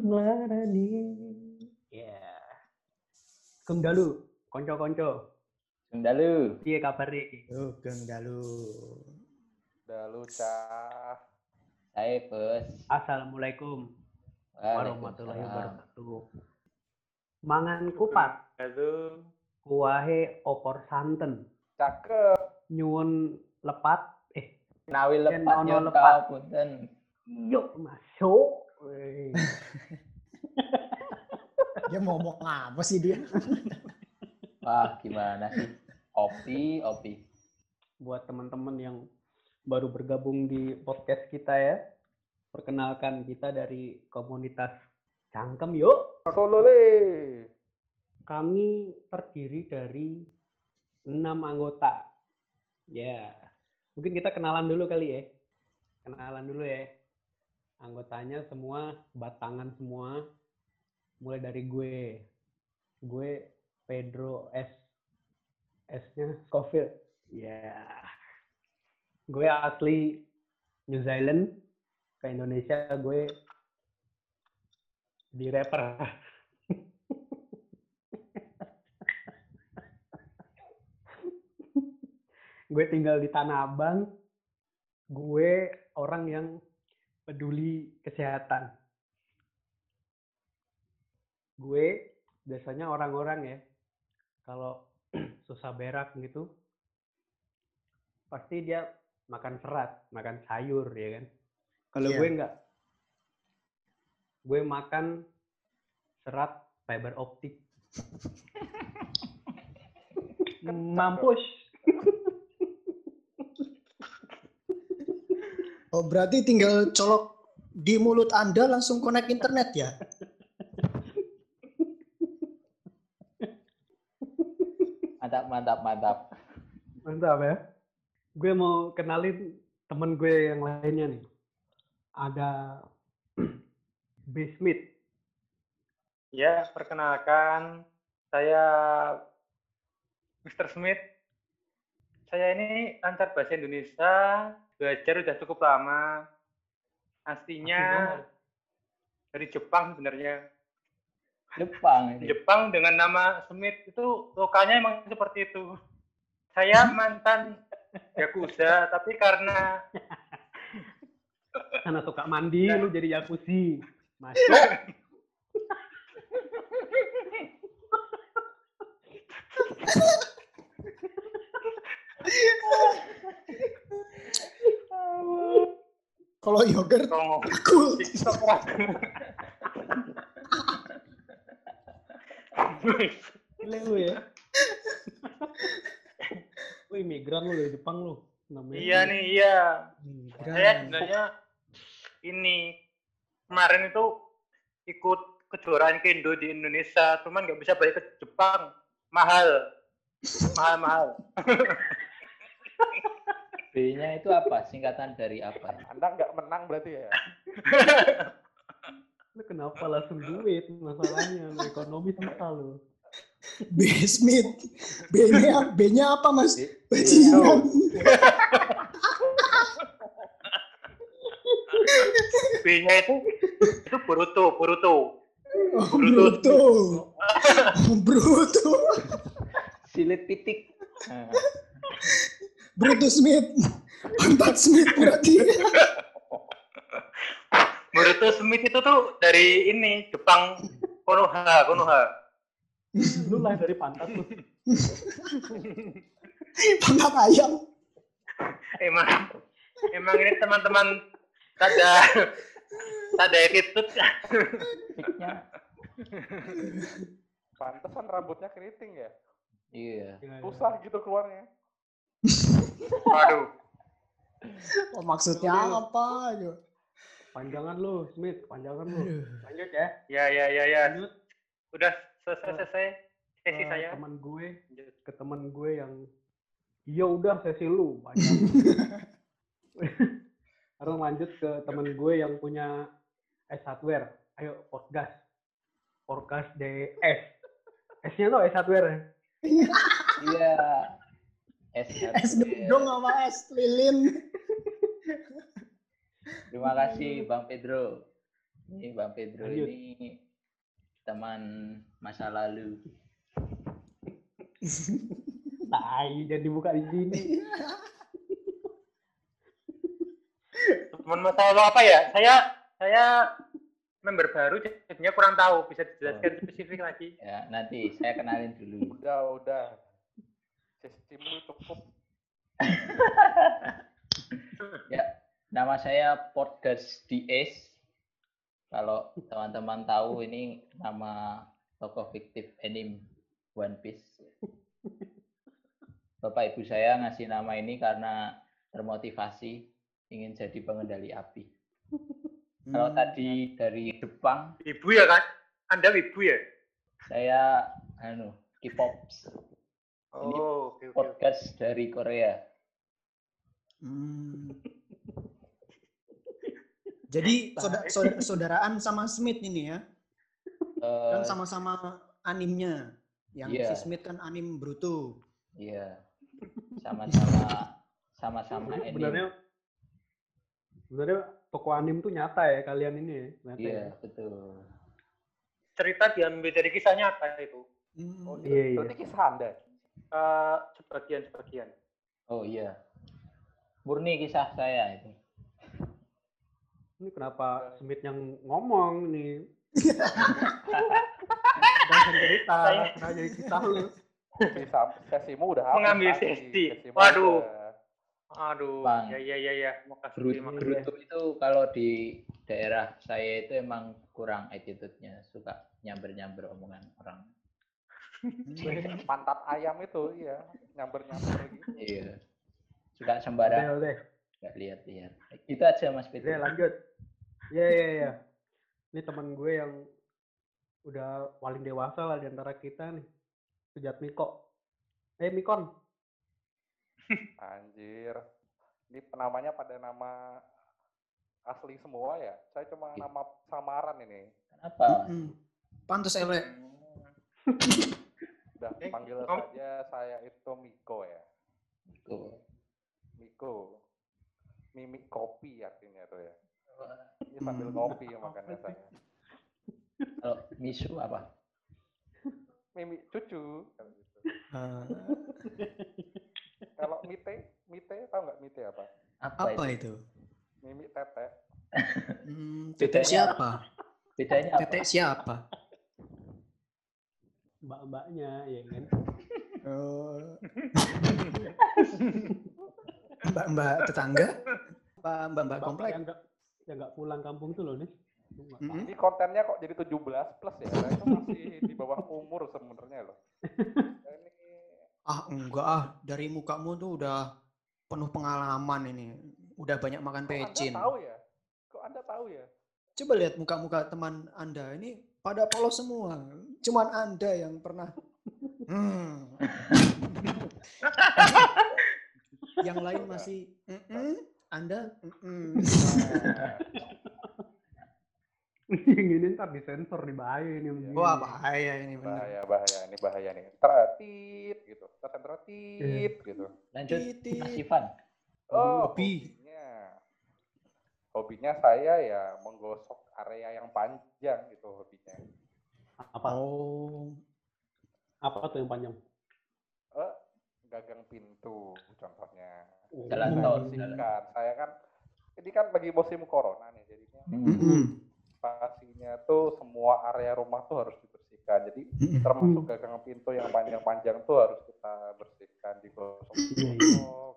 Larani. Ya. Kang Dalu, konco-konco. Dalu. Piye kabar iki? Sugeng dalu. Dalu cah. Saya bos. Assalamualaikum warahmatullahi Waalaikumsalam. wabarakatuh. Mangan kupat, Halo. kuahe opor santen. Cakep. Nyuwun lepat, eh, Nawi lepat yo lepat. punten. yuk masuk. Dia mau ngomong apa sih dia? Wah, gimana sih? Opi, opi. Buat teman-teman yang baru bergabung di podcast kita ya, perkenalkan kita dari komunitas Cangkem yuk. Solo le. Kami terdiri dari enam anggota. Ya, mungkin kita kenalan dulu kali ya. Kenalan dulu ya. Anggotanya semua batangan semua. Mulai dari gue. Gue Pedro S. S-nya Scofield. Ya. Gue asli New Zealand. Ke Indonesia gue di rapper. gue tinggal di Tanah Abang. Gue orang yang peduli kesehatan. Gue biasanya orang-orang ya, kalau susah berak gitu, pasti dia makan serat, makan sayur ya kan. Kalau Iya. gue enggak, gue makan serat fiber optik. Mampus. Oh, berarti tinggal colok di mulut Anda langsung connect internet ya? Mantap, mantap, mantap. Mantap ya. Gue mau kenalin temen gue yang lainnya nih. Ada B. Smith. Ya, perkenalkan saya Mr. Smith. Saya ini lancar bahasa Indonesia, belajar udah cukup lama. Aslinya dari Jepang sebenarnya. Jepang ini. Jepang dengan nama Smith itu lokalnya emang seperti itu. Saya mantan Yakuza, tapi karena Karena suka mandi, lu jadi jacuzzi. Masuk. Kalau yogurt aku lu ya. lu imigran lu dari Jepang lu. Namanya Iya nih, iya. Migran. Saya sebenarnya ini kemarin itu ikut kejuaraan kendo di Indonesia, cuman nggak bisa balik ke Jepang, mahal, mahal mahal. B-nya itu apa? Singkatan dari apa? Anda nggak menang berarti ya? Lu kenapa langsung duit masalahnya? Lu ekonomi susah lu. B Smith. B-nya B-nya apa, Mas? Bajingan. B-nya itu itu Boruto, Boruto. Oh, Brutus. Bruto. Oh, Bruto. Silit pitik. Bruto Smith. Pantat Smith berarti. Boruto Smith itu tuh dari ini Jepang Konoha, Konoha. Lu lah dari pantat lu. Pantat ayam. Emang emang ini teman-teman tada tada attitude. pitiknya. Pantesan rambutnya keriting ya. Iya. Susah gitu keluarnya. Waduh. Oh, maksudnya apa? Ayo. Panjangan lu, Smith, panjangan lu. Aduh. Lanjut ya. Ya ya ya ya. Lanjut Udah selesai selesai sesi ke saya. teman gue, ke teman gue yang iya udah sesi lu panjang. Sekarang lanjut ke teman gue yang punya S hardware. Ayo podcast. Podcast DS. S-nya tuh S hardware ya. Iya. S. Es dong sama es lilin. Terima kasih Bang Pedro. Ini Bang Pedro Lanjut. ini teman masa lalu. Tai, jadi dibuka di sini. Teman masalah apa ya? Saya saya member baru jadinya kurang tahu. Bisa dijelaskan spesifik lagi. Ya, nanti saya kenalin dulu. Udah, udah. Sistemmu cukup. Ya, nama saya Podcast DS. Kalau teman-teman tahu ini nama tokoh fiktif anime One Piece. Bapak ibu saya ngasih nama ini karena termotivasi ingin jadi pengendali api. Kalau Hmm. tadi dari Jepang, Ibu ya kan? Anda ibu ya? saya anu K-pop Oh, oke oke. oke. podcast dari Korea. Hmm. Jadi soda- saudaraan sama Smith ini ya? Eh, Kan sama-sama animnya. Yang Iya. si Smith kan anim Bruto. Iya. Sama-sama sama-sama Sebenarnya- anime. Sebenarnya sebenarnya toko anim tuh nyata ya kalian ini ya. Iya, ya. betul. Cerita diambil dari kisah nyata itu. Hmm. Oh, Iya, iya. Berarti kisah Anda. Eh, sebagian sebagian. Oh iya. Murni kisah saya itu. Ini kenapa Smith yang ngomong nih? Jangan cerita, Saya- kenapa jadi kisah lu? Kisah sesimu udah habis Mengambil sesi. Waduh. udah- Aduh, Bang. ya ya ya ya. Makasih. Bruto itu kalau di daerah saya itu emang kurang attitude-nya, suka nyamber-nyamber omongan orang. Pantat ayam itu, iya. Nyamber-nyamber gitu. Iya. Suka sembarang, udah. nggak lihat-lihat. Itu aja Mas Udah, Pedro. lanjut. Iya, iya, iya. Ini teman gue yang udah paling dewasa lah di antara kita nih. Sejat Miko. Eh, Mikon. Anjir. Ini penamanya pada nama asli semua ya? Saya cuma Iya. nama samaran ini. Kenapa? Pantes elek. Udah, Eh, panggil Om. saja saya itu Miko ya. Tuh. Miko. Mimi kopi artinya tuh ya. Ini sambil ngopi makanya saya. Kalau misu apa? Mimi cucu. kalau gitu. Ah, Kalau mite, mite tahu nggak mite apa? Apa, apa itu? itu? Mimi tete. Hmm, tetek siapa? Bedanya apa? Tetek siapa? Mbak-mbaknya, ya kan? Oh. Mbak-mbak tetangga? Apa mbak-mbak komplek? Yang nggak yang nggak pulang kampung tuh loh nih. Tahu. Ini kontennya kok jadi 17 plus ya? Saya itu masih di bawah umur sebenarnya loh. Ini Ah enggak ah, dari mukamu tuh udah penuh pengalaman ini. Udah banyak makan kok Anda pecin. tahu ya? Kok Anda tahu ya? Coba lihat muka-muka teman Anda ini pada polos semua. Cuman Anda yang pernah hmm. yang lain masih "Mm-mm." Anda "Mm-mm." yang ini ntar disensor nih bahaya ini. Wah, bahaya ini benar. Bahaya, bahaya. Ini bahaya nih. Teratit gitu. Tersentratit gitu. Lanjut. Mas Ivan. Oh. Hobinya. Saya ya menggosok area yang panjang gitu hobinya. Apa? Oh, Apa tuh yang panjang? Eh, gagang pintu contohnya. Jalan Saya tol. bersihkan. Saya kan ini kan lagi musim corona nih jadinya Hmm. Mm-mm. pastinya tuh semua area rumah tuh harus dibersihkan. Jadi Mm-mm. termasuk gagang pintu yang panjang-panjang tuh harus kita bersihkan, digosok, Iya, iya. digosok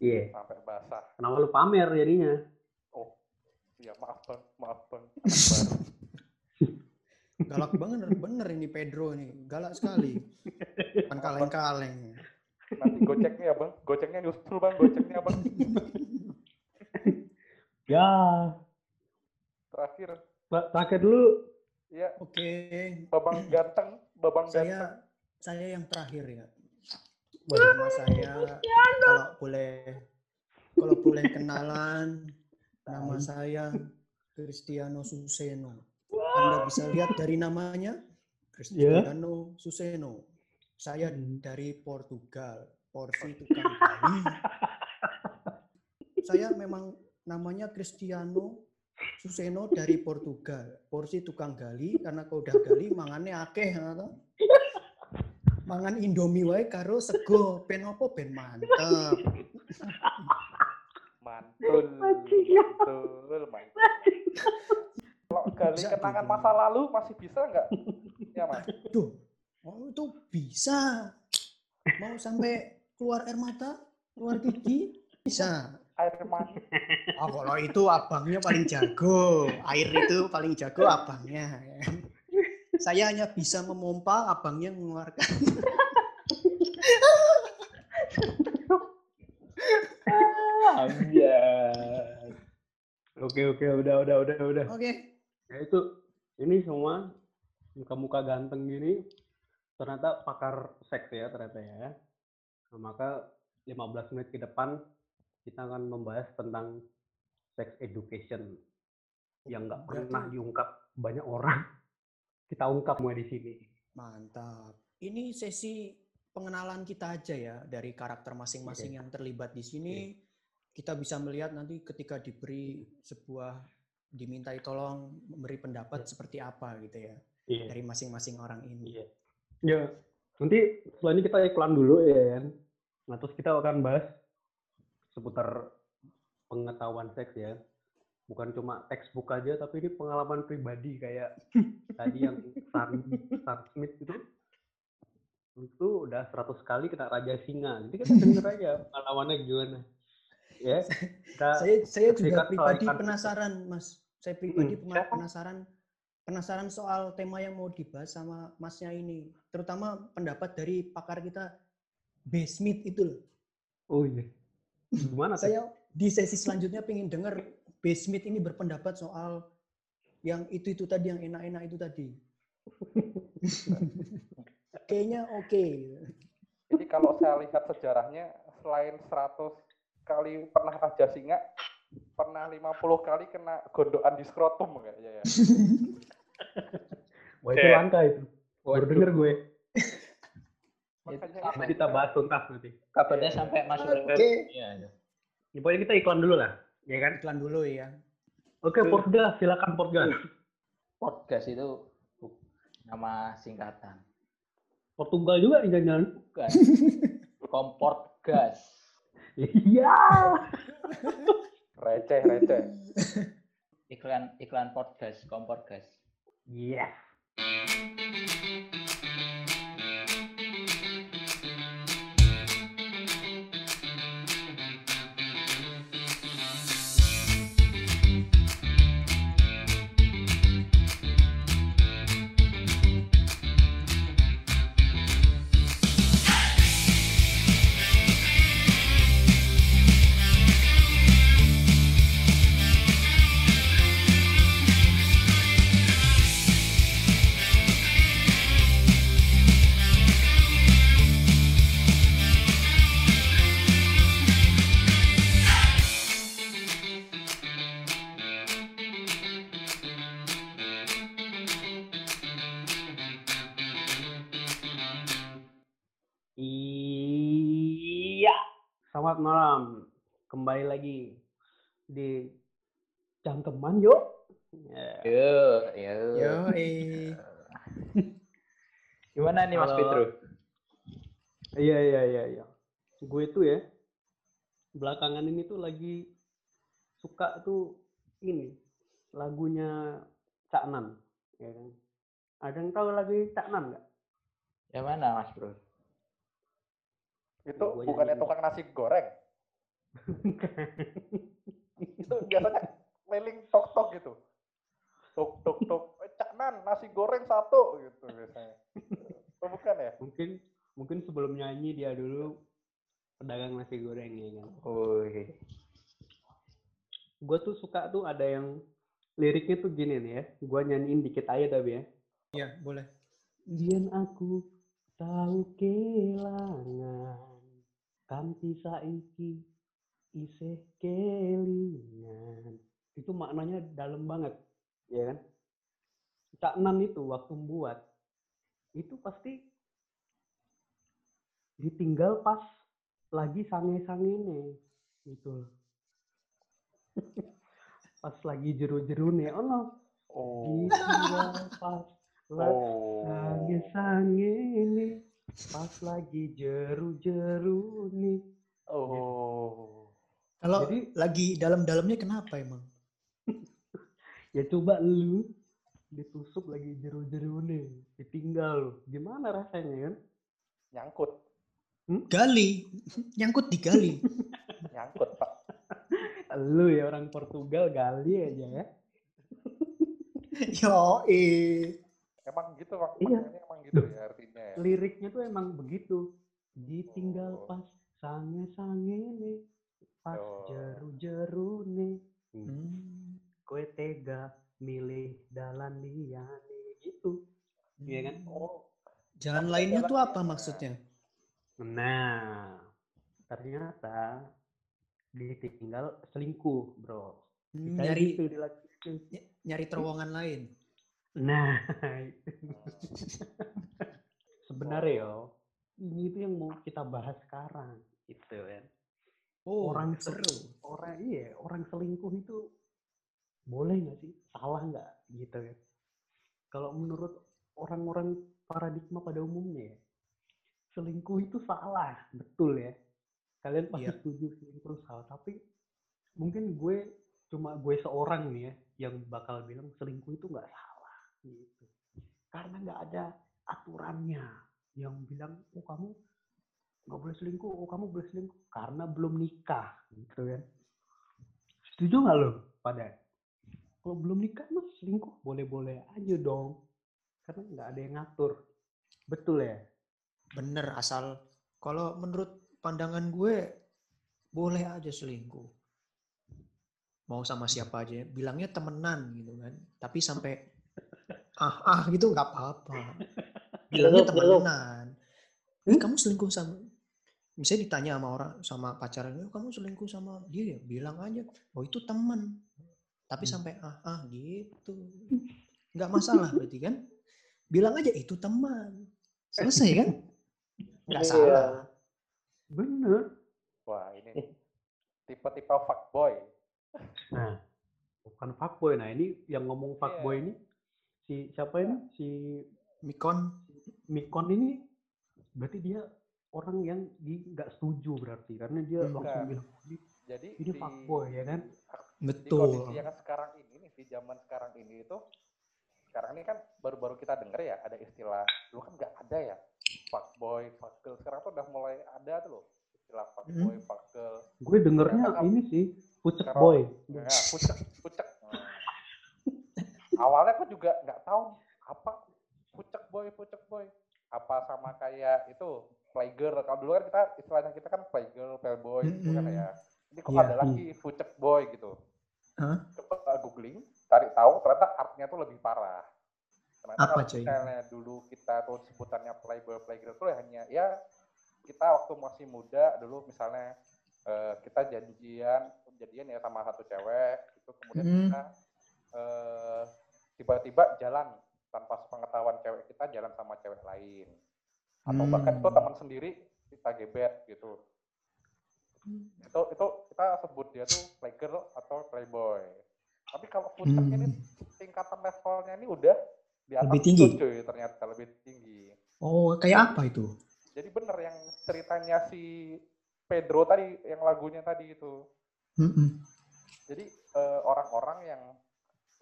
Iya. sampai basah. Kenapa lu pamer jadinya? Iya maaf bang, maaf bang. Galak banget bener ini Pedro nih. Galak sekali. Bukan kaleng-kaleng. Nanti goceknya ya bang, goceknya nyusul bang, goceknya bang. Ya. Terakhir, Mbak, terakhir dulu. ya Oke, babang ganteng, babang ganteng. saya saya yang terakhir ya. Nama saya kalau boleh kalau boleh kenalan nama saya Cristiano Suseno. Anda bisa lihat dari namanya Cristiano Suseno. Saya Hmm. dari Portugal, porsi tukang Bali. Saya memang namanya Cristiano Suseno dari Portugal. Porsi tukang gali karena kau udah gali mangannya akeh ngono to. Mangan Indomie wae karo sego ben opo ben mantep. Mantul, mantul. Kalau gali kenangan masa lalu masih bisa nggak? Ya, Mas. Duh, oh itu bisa. Mau sampai keluar air mata, keluar gigi, bisa. Air mata. Oh, kalau itu abangnya paling jago. Air itu paling jago abangnya. Saya hanya bisa memompa, abangnya mengeluarkan. Anjay. Oke oke udah udah udah udah. Oke. Ya itu ini semua muka-muka ganteng gini ternyata pakar seks ya ternyata ya. Nah, maka 15 menit ke depan kita akan membahas tentang sex education yang nggak pernah diungkap banyak orang. Kita ungkap semua di sini. Mantap. Ini sesi pengenalan kita aja ya dari karakter masing-masing yang terlibat di sini. Kita bisa melihat nanti ketika diberi sebuah dimintai tolong memberi pendapat seperti apa gitu ya Iya. dari masing-masing orang ini. Iya. Ya, nanti setelah ini kita iklan dulu ya kan. Nah, terus kita akan bahas seputar pengetahuan seks ya. Bukan cuma textbook aja, tapi ini pengalaman pribadi kayak tadi yang Stan, Stan Smith itu itu udah 100 kali kena raja singa. Jadi kita denger aja pengalamannya gimana. Ya, kita Saya saya juga pribadi penasaran, Mas. Saya pribadi Hmm, penasaran penasaran soal tema yang mau dibahas sama Masnya ini. Terutama pendapat dari pakar kita B. Smith itu loh. oh iya. Gimana? Saya di sesi selanjutnya pengen dengar B. Smith ini berpendapat soal yang itu-itu tadi, yang enak-enak itu tadi. Kayaknya oke. Jadi kalau saya lihat sejarahnya, selain 100 kali pernah raja singa, pernah 50 kali kena gondokan di skrotum kayaknya ya. Wah, itu langka itu. Baru denger gue. Makanya kita bahas tuntas nanti. Kabarnya sampai masuk Oke. Iya. Ya, pokoknya kita iklan dulu lah, ya kan? Iklan dulu ya. Oke, Portugal, silakan Portugal. Podcast itu nama singkatan. Portugal juga nih jangan-jangan. Bukan. Komport gas. Iya. receh, receh. Iklan iklan podcast, kompor gas. Iya. Selamat malam. Kembali lagi di Cangkeman yuk. Ya. Yuk, yuk. Yo, eh. Gimana nih Mas. Pedro? Iya iya iya iya. Gue tuh ya belakangan ini tuh lagi suka tuh ini lagunya Cak Nan, ya kan? Ada yang tahu lagu Cak Nan nggak? Yang mana Mas Bro? Itu Gua bukannya tukang nasi goreng. Itu biasanya keliling tok-tok gitu. Tok tok tok, eh, Cak Nan, nasi goreng satu gitu biasanya. Oh, bukan ya? mungkin mungkin sebelum nyanyi dia dulu pedagang nasi goreng ya kan. Wih. Gue tuh suka tuh ada yang liriknya tuh gini nih ya. Gue nyanyiin dikit aja tapi ya. Ya, boleh. Biar aku tahu kelangan kanti saiki isih kelingan. Itu maknanya dalam banget, ya kan? Cak Nan itu waktu buat itu pasti ditinggal pas lagi sange-sangene gitu loh. pas lagi jeru-jeru nih ono Oh. ditinggal pas lagi Oh. sange-sange nih pas lagi jeru-jeru nih Oh. Kalau Jadi- lagi dalam-dalamnya kenapa emang? ya coba lu ditusuk lagi jeru-jeru nih ditinggal lu gimana rasanya kan Nyangkut. Gali, nyangkut di gali. Nyangkut, Pak. lu ya orang Portugal gali aja ya Yo, eh. Emang gitu, Pak. Iya. Maknanya emang gitu ya artinya ya. liriknya tuh emang begitu ditinggal Oh. pas sange-sange nih pas Oh. jeru-jeru nih Hmm. kue tega milih dalan dia nih gitu Iya kan Oh. Jalan Apa lainnya tuh apa maksudnya? nah ternyata ditinggal selingkuh bro Hmm, nyari gitu dilakukan. nyari terowongan lain. nah itu. Sebenarnya yo ini tuh yang mau kita bahas sekarang gitu kan. Oh, orang seru. orang iya orang selingkuh itu boleh nggak sih? Salah nggak? Gitu kan. Kalau menurut orang-orang paradigma pada umumnya ya selingkuh itu salah betul ya. Kalian pasti Iya. setuju selingkuh salah tapi mungkin gue cuma gue seorang nih ya yang bakal bilang selingkuh itu nggak salah gitu. Karena nggak ada aturannya yang bilang oh kamu nggak boleh selingkuh oh kamu boleh selingkuh karena belum nikah gitu kan setuju nggak lo pada kalau belum nikah mas selingkuh boleh-boleh aja dong karena nggak ada yang ngatur betul ya Bener, asal kalau menurut pandangan gue boleh aja selingkuh. Mau sama siapa aja, bilangnya temenan gitu kan. Tapi sampai ah ah gitu nggak apa-apa. Bilangnya temenan. Eh, kamu selingkuh sama misalnya ditanya sama orang sama pacaran, "Eh, kamu selingkuh sama dia ya?" Bilang aja, "Oh, itu teman." Tapi Hmm. sampai ah ah gitu. Nggak masalah berarti kan? Bilang aja itu teman. Selesai kan? Nggak Iya. salah. bener Wah, ini tipe-tipe fuckboy. nah bukan fuckboy nah ini yang ngomong fuckboy Iya. ini si siapa ini si Mikon Mikon ini berarti dia orang yang di nggak setuju berarti karena dia Hmm. langsung Nah. bilang "Ini Jadi Ini fuckboy, ya kan? Di betul. kondisi yang sekarang ini nih, di zaman sekarang ini itu sekarang ini kan baru-baru kita denger ya ada istilah dulu kan nggak ada ya fuckboy, fuckgirl. Sekarang tuh udah mulai ada tuh loh istilah fuckboy, fuckgirl. gue dengernya kamu- ini sih pucek Kalau- boy Ya, pucek, pucek. Awalnya aku juga nggak tahu apa pucek boy, pucek boy. Apa sama kayak itu playgirl. Kalau dulu kan kita istilahnya kita kan playgirl, playboy gitu kan ya. Ini kok Iya. ada lagi pucek boy gitu. Hah? Coba googling, cari tahu ternyata artinya tuh lebih parah. Ternyata Apa, cuy? misalnya dulu kita tuh sebutannya playboy, playgirl tuh hanya ya kita waktu masih muda dulu misalnya eh, kita janjian jadian ya sama satu cewek itu kemudian Hmm. kita eh, tiba-tiba jalan tanpa pengetahuan cewek kita jalan sama cewek lain atau bahkan itu Hmm. teman sendiri kita gebet gitu itu itu kita sebut dia tuh playgirl atau playboy tapi kalau ini Hmm. tingkatan levelnya ini udah di atas Lebih tinggi? itu, cuy ternyata lebih tinggi Oh, kayak apa itu? jadi bener yang ceritanya si Pedro tadi yang lagunya tadi itu Mm-mm. jadi eh, orang-orang yang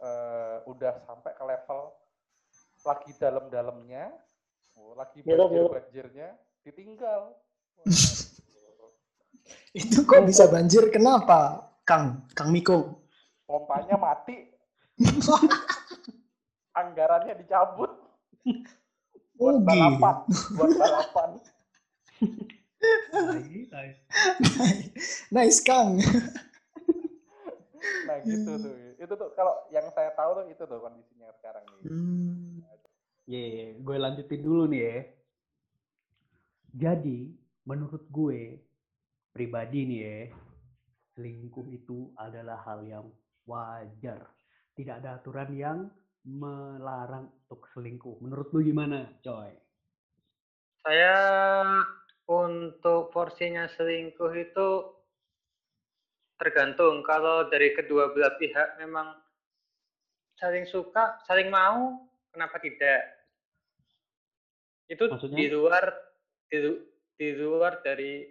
eh, udah sampai ke level lagi dalam-dalamnya oh, lagi belok. banjir-banjirnya ditinggal Wah, Itu kok bisa banjir? Kenapa, Kang? Kang Miko? pompanya mati anggarannya dicabut buat Oh, balapan buat balapan Tai, tai. nice, Kang. Nah gitu tuh itu tuh kalau yang saya tahu tuh itu tuh kondisinya sekarang nih Hmm. Ye, gue lanjutin dulu nih ya. Jadi, menurut gue pribadi nih ya, selingkuh itu adalah hal yang wajar. Tidak ada aturan yang melarang untuk selingkuh. Menurut lu gimana, coy? Saya untuk porsinya selingkuh itu tergantung kalau dari kedua belah pihak memang saling suka, saling mau, kenapa tidak? Itu Maksudnya? di luar di, di luar dari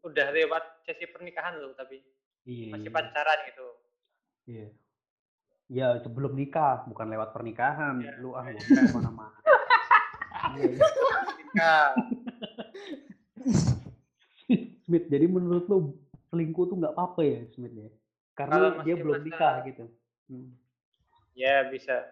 udah lewat sesi pernikahan loh, tapi Iya. masih pacaran gitu. Iya. Ya sebelum nikah, bukan lewat pernikahan. Iya. Lu ah ngomong ke mana-mana. Iya. Nikah. Smith, jadi menurut lu selingkuh tuh nggak apa-apa ya, Smith ya? Karena Kalau dia belum nikah gitu. Hmm. Ya bisa.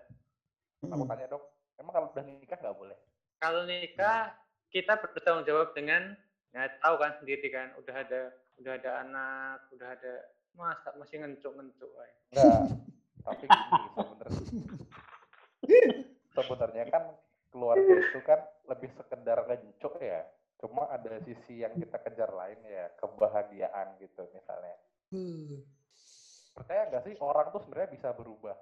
Aku tanya dok, emang kalau udah nikah nggak boleh? Kalau nikah kita bertanggung jawab dengan ya tahu kan sendiri kan udah ada udah ada anak, udah ada masa masih ngencuk-ngencuk. woy. Enggak. Tapi gini sebenarnya. Sebenarnya kan keluarga itu kan lebih sekedar ngencuk ya. Cuma ada sisi yang kita kejar lain ya, kebahagiaan gitu misalnya. Uh, Percaya nggak sih orang tuh sebenarnya bisa berubah?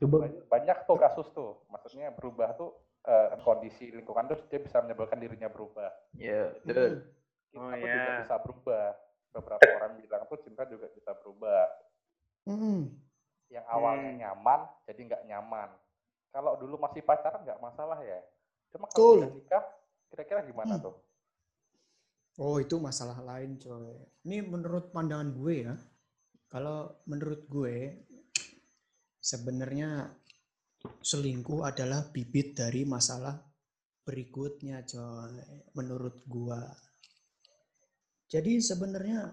Coba Banyak, banyak tuh kasus tuh. Maksudnya berubah tuh eh, kondisi lingkungan terus dia bisa menyebabkan dirinya berubah. Ya, betul. Cinta Oh, tuh juga bisa berubah. Beberapa orang bilang tuh cinta juga bisa berubah. mm, Yang awalnya Hmm. nyaman jadi nggak nyaman. Kalau dulu masih pacaran nggak masalah ya. Cuma kalau udah nikah, kira-kira gimana Hmm. tuh? Oh itu masalah lain coy. Ini menurut pandangan gue ya. Kalau menurut gue sebenarnya selingkuh adalah bibit dari masalah berikutnya coy. Menurut gua. Jadi sebenarnya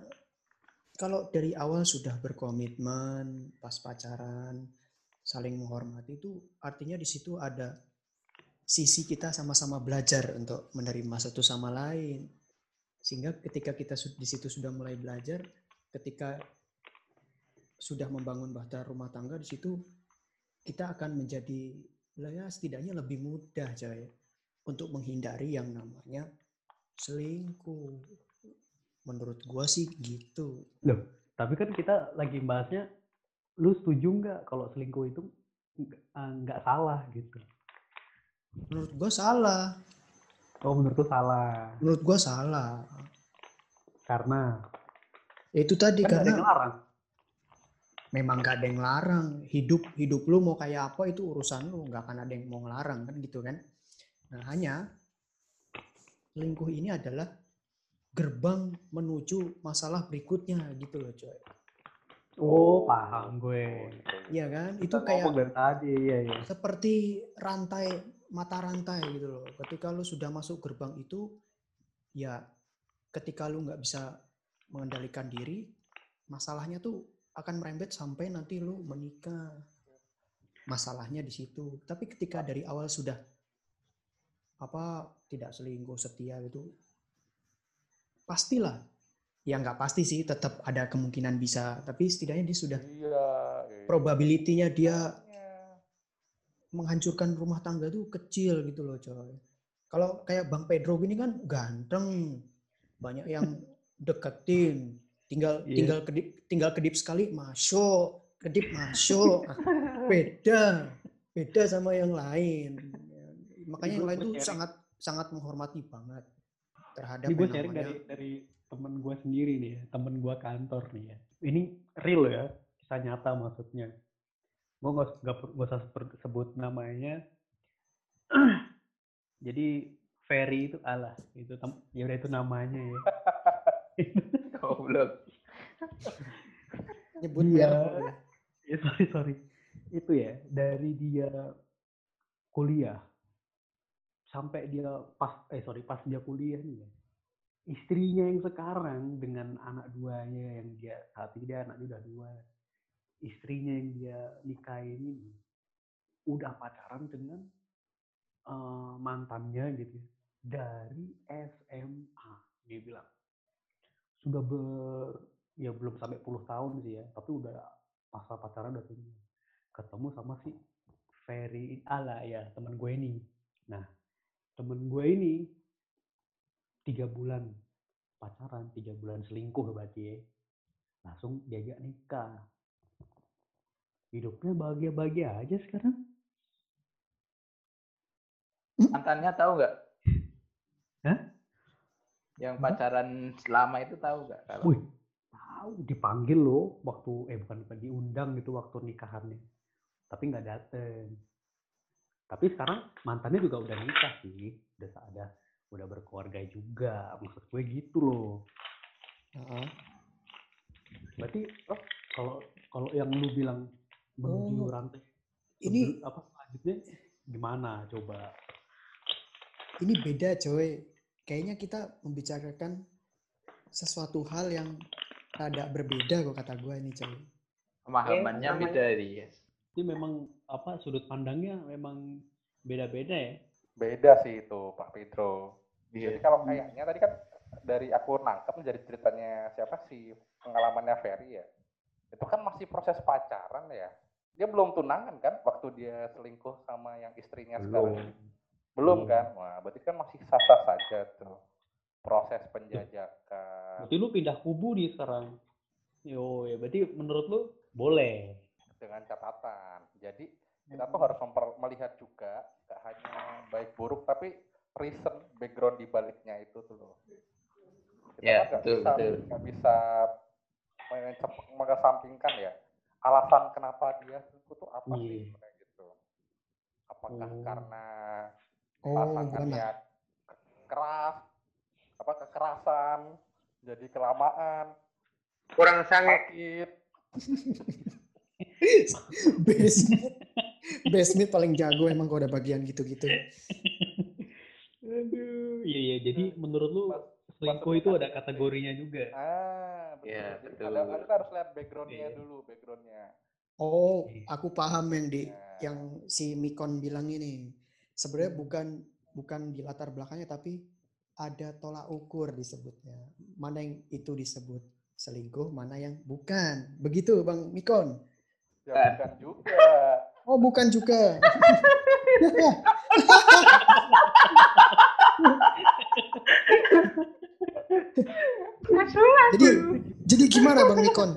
kalau dari awal sudah berkomitmen pas pacaran saling menghormati itu artinya di situ ada sisi kita sama-sama belajar untuk menerima satu sama lain. Sehingga ketika kita di situ sudah mulai belajar ketika sudah membangun bahtera rumah tangga di situ kita akan menjadi ya setidaknya lebih mudah coy untuk menghindari yang namanya selingkuh. Menurut gua sih gitu. Tapi kan kita lagi bahasnya, lu setuju nggak kalau selingkuh itu nggak nggak salah gitu? Menurut gua salah Oh menurut lu salah. menurut gua salah Karena itu tadi kan karena yang ngelarang. memang gak ada yang larang hidup hidup lu mau kayak apa itu urusan lu nggak akan ada yang mau ngelarang kan gitu kan nah hanya selingkuh ini adalah gerbang menuju masalah berikutnya gitu loh coy Oh paham gue. Iya kan itu Kita kayak dari tadi, iya iya. seperti rantai mata rantai gitu loh ketika lu sudah masuk gerbang itu ya ketika lu nggak bisa mengendalikan diri masalahnya tuh akan merembet sampai nanti lu menikah masalahnya di situ tapi ketika dari awal sudah apa tidak selingkuh setia gitu pastilah ya nggak pasti sih tetap ada kemungkinan bisa tapi setidaknya dia sudah Iya. iya. probability-nya dia. Menghancurkan rumah tangga tuh kecil gitu loh coy. Kalau kayak Bang Pedro gini kan ganteng, banyak yang deketin, tinggal Iya. tinggal kedip tinggal kedip sekali masuk, kedip masuk, beda, beda sama yang lain. Makanya yang lain tuh sharing. sangat sangat menghormati banget terhadap Ini gue dari dari temen gue sendiri nih ya, temen gue kantor nih ya. Ini real ya, kisah nyata maksudnya. Gue nggak per- nggak usah sebut namanya. Jadi Ferry itu alah itu ya udah itu namanya ya. Goblok. nyebut boleh. ya sorry sorry itu ya dari dia kuliah sampai dia pas eh sorry pas dia kuliah nih ya istrinya yang sekarang dengan anak duanya yang dia saat ini dia anaknya udah dua istrinya yang dia nikahin ini udah pacaran dengan eh, mantannya gitu ya, dari SMA dia bilang. Sudah ber ya belum sampai puluh tahun sih ya tapi udah masa pacaran udah tinggi ketemu sama si Ferry ala ya teman gue ini. Nah temen gue ini tiga bulan pacaran tiga bulan selingkuh berarti ya langsung diajak nikah hidupnya bahagia-bahagia aja sekarang. Mantannya tahu nggak? Hah? Yang pacaran selama itu tahu nggak? Kalau? Wih tahu. Dipanggil loh waktu eh bukan bukan diundang gitu waktu nikahannya. Tapi nggak dateng. Tapi sekarang mantannya juga udah nikah sih. Udah ada udah berkeluarga juga. Maksud gue gitu loh. Heeh. berarti oh, kalau kalau yang lu bilang menuju Oh. rantai Ini apa selanjutnya gimana coba ini beda coy. Kayaknya kita membicarakan sesuatu hal yang rada berbeda kok kata gue ini coy. Pemahamannya namanya- beda dia. ini memang apa sudut pandangnya memang beda-beda ya Beda sih itu Pak Pedro. Jadi Iya. kalau kayaknya tadi kan dari aku nangkep dari ceritanya siapa sih pengalamannya Ferry ya. Itu kan masih proses pacaran ya. Dia belum tunangan kan waktu dia selingkuh sama yang istrinya sekarang. belum Belum Belum. kan? Wah, berarti kan masih sah-sah saja tuh proses penjajakan berarti lu pindah kubu nih sekarang yo ya berarti menurut lu boleh dengan catatan. Jadi kita tuh harus memper- melihat juga gak hanya baik buruk tapi reason background di baliknya itu tuh loh. Kita Ya, kan nggak bisa betul. nggak bisa mengesampingkan ya alasan kenapa dia selingkuh tuh apa sih Iya. sebenarnya gitu. Apakah Oh. karena Oh, pasangannya ke- keras, apa kekerasan, jadi kelamaan, Kurang sakit, Basement. Basement paling jago emang kalau udah bagian gitu-gitu. aduh iya iya jadi menurut lu Mas- selingkuh itu ada kategori. kategorinya juga Ah, betul. Iya, Jadi betul. ada, kita harus lihat backgroundnya Iya. dulu, backgroundnya. Oh, Iya. aku paham yang di Ya. yang si Mikon bilang ini. Sebenarnya Hmm. bukan bukan di latar belakangnya tapi ada tolak ukur disebutnya. Mana yang itu disebut selingkuh, mana yang bukan. Begitu Bang Mikon. Ya bukan juga. Oh, bukan juga. jadi jadi gimana Bang Mikon?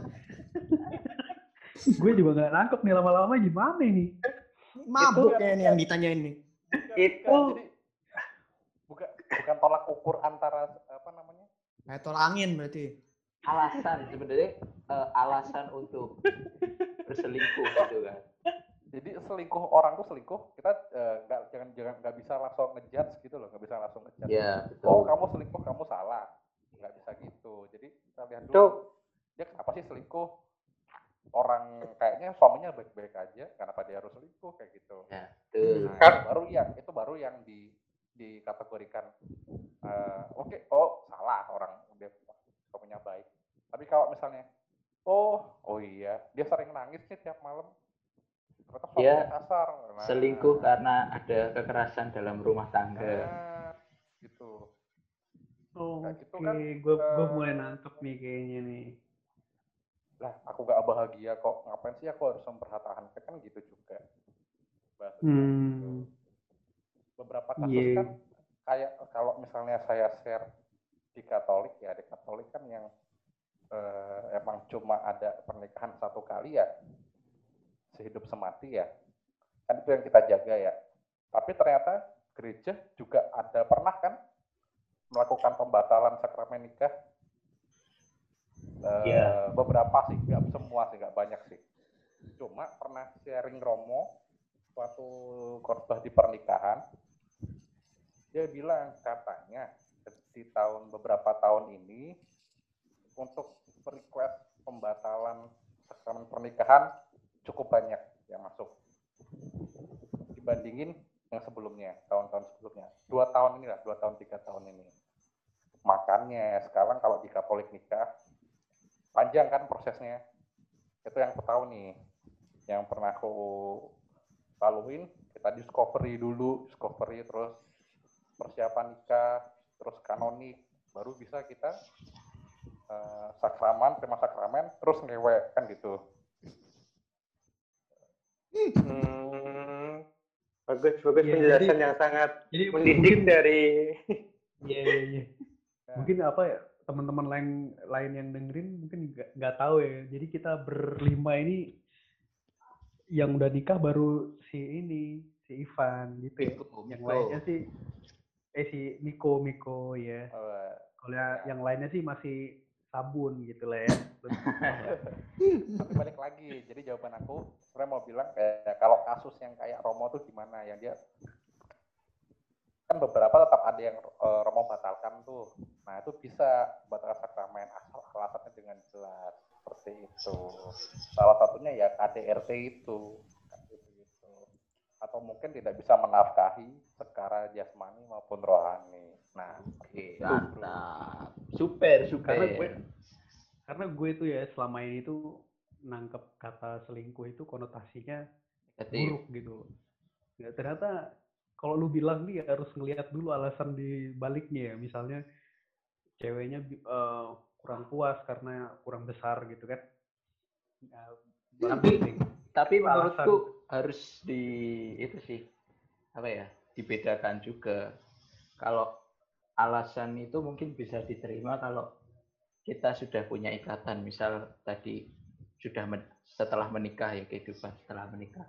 gue juga nggak nangkep nih lama-lama gimana nih Mabuk ya ini yang ditanyain nih. Bukan, Itu- bukan. Bukan tolak ukur antara apa namanya? Kayak tolak angin berarti. Alasan sebenarnya eh, alasan untuk berselingkuh gitu kan. Jadi selingkuh orang tuh selingkuh kita eh, nggak jangan jangan nggak bisa langsung ngejudge gitu loh, nggak bisa langsung ngejudge. Iya, Oh kamu selingkuh kamu salah, nggak bisa gitu. Jadi kita lihat dulu Tuh. dia kenapa sih selingkuh? Orang kayaknya suaminya baik-baik aja, kenapa dia harus selingkuh kayak gitu. Ya, betul. Nah, Kan- itu baru yang itu baru yang di dikategorikan eh, oke oh salah orang dia suaminya baik. Tapi kalau misalnya oh oh iya dia sering nangis nih tiap malam. Dia kasar. Nah, Selingkuh karena ada kekerasan dalam rumah tangga. Nah, gitu. Oke Kayak gitu kan, gue gue eh, mulai nangkep nih kayaknya nih Lah, aku gak bahagia kok. Ngapain sih aku harus mempertahankan kan gitu juga. Bahasanya Hmm. gitu. Beberapa kasus Iya. kan kayak kalau misalnya saya share di Katolik ya, di Katolik kan yang eh, emang cuma ada pernikahan satu kali ya, sehidup semati ya. Kan itu yang kita jaga ya. Tapi ternyata gereja juga ada pernah kan melakukan pembatalan sakramen nikah Eh, Iya. beberapa sih, nggak semua sih, nggak banyak sih. Cuma pernah sharing Romo suatu khotbah di pernikahan, dia bilang katanya di tahun beberapa tahun ini untuk request pembatalan sakramen pernikahan cukup banyak yang masuk dibandingin yang sebelumnya tahun-tahun sebelumnya. Dua tahun ini lah dua tahun tiga tahun ini. Makanya sekarang kalau di Katolik nikah panjang kan prosesnya. Itu yang tahu nih yang pernah aku laluin kita discovery dulu discovery terus persiapan nikah terus kanonik baru bisa kita eh, sakraman terima sakramen terus ngewe kan gitu. Hmm, bagus bagus Iya, penjelasan jadi- yang sangat jadi mendidik mungkin dari iya iya iya Ya. mungkin apa ya teman-teman lain lain yang dengerin mungkin nggak nggak tahu ya jadi kita berlima ini yang udah nikah baru si ini si Ivan gitu ya Miko, yang Miko. lainnya sih eh si Miko Miko ya kalau ya- yang lainnya sih masih sabun gitu lah ya. Tapi balik lagi, jadi jawaban aku sebenarnya mau bilang kayak kalau kasus yang kayak Romo tuh gimana yang dia kan beberapa tetap ada yang eh, Romo batalkan tuh. Nah itu bisa batalkan sakramen asal alasannya dengan jelas seperti itu. Salah satunya ya KDRT itu. Atau mungkin tidak bisa menafkahi secara jasmani maupun rohani. Nah, Oke, itu, bro. mantap. Super, super. Karena gue karena gue tuh ya selama ini tuh nangkep kata selingkuh itu konotasinya Negatif. buruk gitu. Ya, ternyata kalau lu bilang nih harus ngelihat dulu alasan di baliknya ya. Misalnya ceweknya eh, kurang puas karena kurang besar gitu kan. Ya, Tapi- penting. Tapi menurutku harus di itu sih apa ya dibedakan juga. Kalau alasan itu mungkin bisa diterima kalau kita sudah punya ikatan, misal tadi sudah men- setelah menikah ya kehidupan setelah menikah,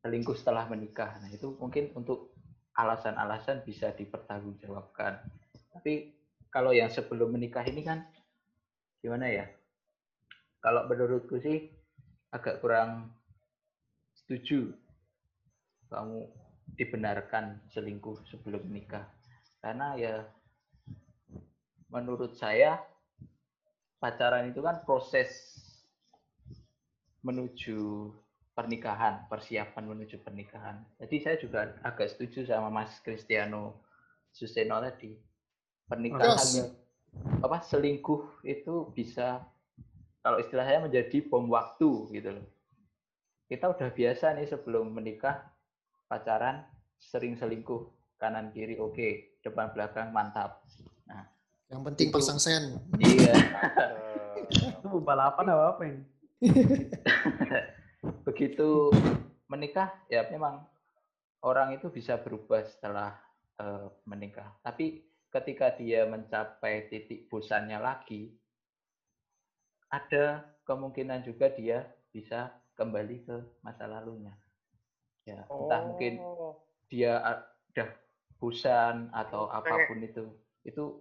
selingkuh setelah menikah. Nah itu mungkin untuk alasan-alasan bisa dipertanggungjawabkan. Tapi kalau yang sebelum menikah ini kan gimana ya? Kalau menurutku sih agak kurang setuju kamu dibenarkan selingkuh sebelum menikah. Karena ya menurut saya pacaran itu kan proses menuju pernikahan, persiapan menuju pernikahan. Jadi saya juga agak setuju sama Mas Cristiano Suseno tadi. Pernikahan Yes. apa selingkuh itu bisa kalau istilah saya menjadi bom waktu gitu loh. Kita udah biasa nih sebelum menikah pacaran sering selingkuh kanan kiri oke depan belakang mantap. Yang penting Itu- pasang sen. Iya Itu balapan apa apa ini? begitu menikah ya memang orang itu bisa berubah setelah eh, menikah. Tapi ketika dia mencapai titik bosannya lagi, ada kemungkinan juga dia bisa kembali ke masa lalunya. Ya, entah mungkin oh, dia a- udah bosan atau apa pun itu itu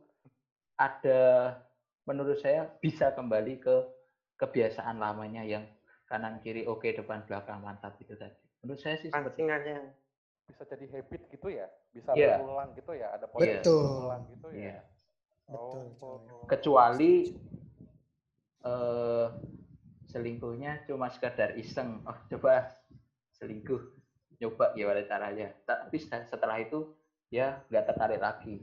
ada menurut saya bisa kembali ke kebiasaan lamanya yang kanan kiri oke depan belakang mantap itu tadi menurut saya sih seperti Pancingannya. bisa jadi habit gitu ya, bisa Iya. berulang gitu ya, ada Iya. Betul. berulang gitu ya. Iya. Betul, Oh, kecuali eh selingkuhnya cuma sekadar iseng oh coba selingkuh nyoba gimana caranya tapi se- setelah itu ya nggak tertarik lagi.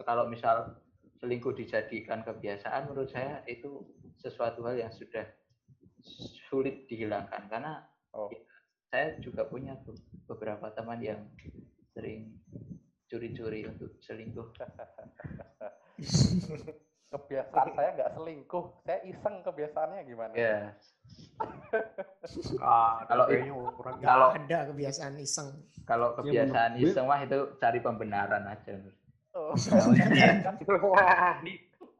Kalau misal selingkuh dijadikan kebiasaan menurut saya itu sesuatu hal yang sudah sulit dihilangkan. Karena Oh. saya juga punya beberapa teman yang sering curi-curi untuk selingkuh Kebiasaan saya nggak selingkuh, saya iseng kebiasaannya gimana? ya Ah, Kalau- kayaknya orang Nggak Kalau- ada kebiasaan iseng. Kalau Ya, kebiasaan gue- iseng mah itu cari pembenaran aja. Oh. ini,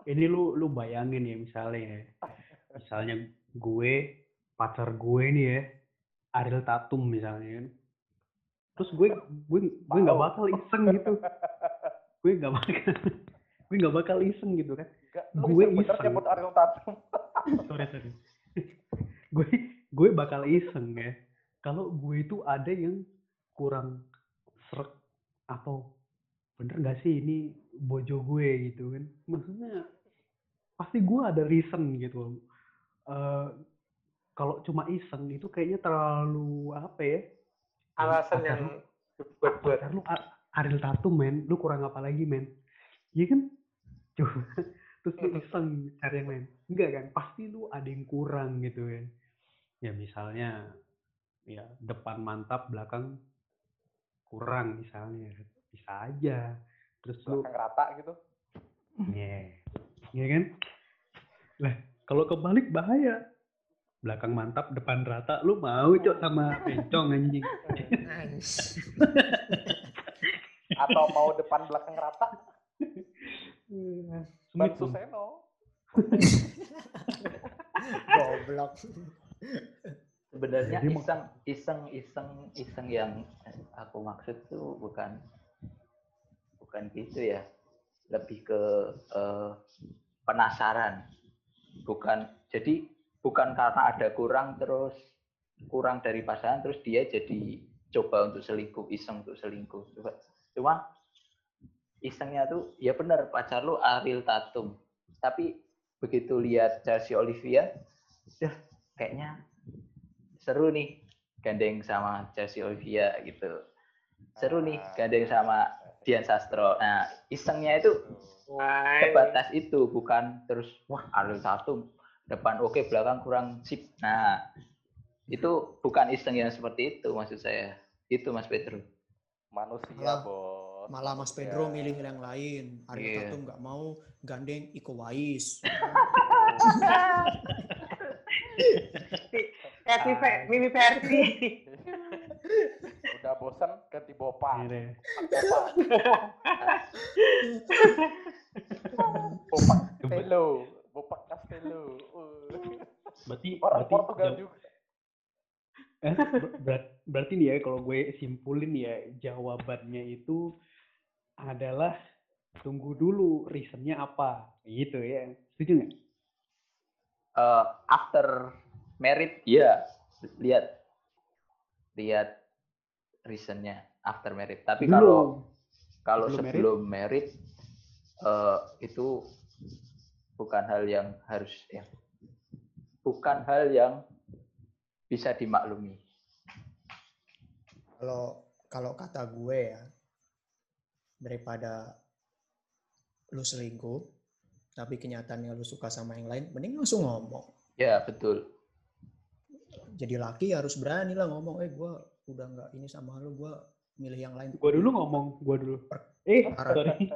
ini lu lu bayangin ya misalnya ya. Misalnya gue pacar gue nih ya Ariel Tatum misalnya kan. Terus gue gue gue nggak bakal iseng gitu. Gue nggak bakal gue nggak bakal iseng gitu kan. Gue iseng. Sorry sorry. gue gue bakal iseng ya. Kalau gue itu ada yang kurang serak atau bener nggak sih ini bojo gue gitu kan maksudnya pasti gue ada reason gitu Eh kalau cuma iseng itu kayaknya terlalu apa ya Alasan yang buat-buat. pacar lu Ariel Tatum men lu kurang apa lagi men iya kan coba terus lu iseng cari yang lain enggak kan pasti lu ada yang kurang gitu kan ya misalnya ya depan mantap belakang kurang misalnya bisa aja terus lu Belakang rata gitu. Iya. Iya kan? Lah, kalau kebalik bahaya. Belakang mantap, depan rata. Lu mau cok sama bencong anjing. Atau mau depan belakang rata, Ban dong. Suseno. Goblok. Sebenarnya iseng, iseng, iseng, iseng yang aku maksud tuh bukan bukan gitu ya. Lebih ke eh, penasaran. bukan jadi bukan karena ada kurang terus kurang dari pasangan terus dia jadi coba untuk selingkuh iseng untuk selingkuh coba cuma isengnya tuh ya benar pacar lu Ariel Tatum. Tapi begitu lihat Chelsea Olivia dah kayaknya seru nih gandeng sama Chelsea Olivia gitu. Seru nih gandeng sama Dian Sastro. Nah isengnya itu sebatas itu bukan terus wah Ariel Tatum depan oke belakang kurang sip. Nah itu bukan iseng yang seperti itu maksud saya. Itu Mas Pedro. Manusia, Malah- bos. Malah Mas Manusia. Pedro milih yang lain. Ariel Iya. Tatum nggak mau gandeng Iko Wais. Happy Mimi versi. Udah bosan ganti bopa. Ini deh. Bopa. Bopa Castello. Bopa Castello. Uh. Berarti Orang berarti Portugal jaw- juga. eh, ber- berarti nih ya kalau gue simpulin ya jawabannya itu adalah tunggu dulu reasonnya apa gitu ya. Setuju nggak? Eh, after married ya lihat. Lihat reasonnya after married tapi kalau kalau Sebelum married eh, itu bukan hal yang harus ya bukan hal yang bisa dimaklumi. Kalau kalau kata gue ya daripada lu selingkuh tapi kenyataannya lu suka sama yang lain, mending langsung ngomong. ya betul Jadi laki harus berani lah ngomong, eh gue udah nggak ini sama lu, gue milih yang lain. Gue dulu ngomong, gue dulu. Eh, sorry.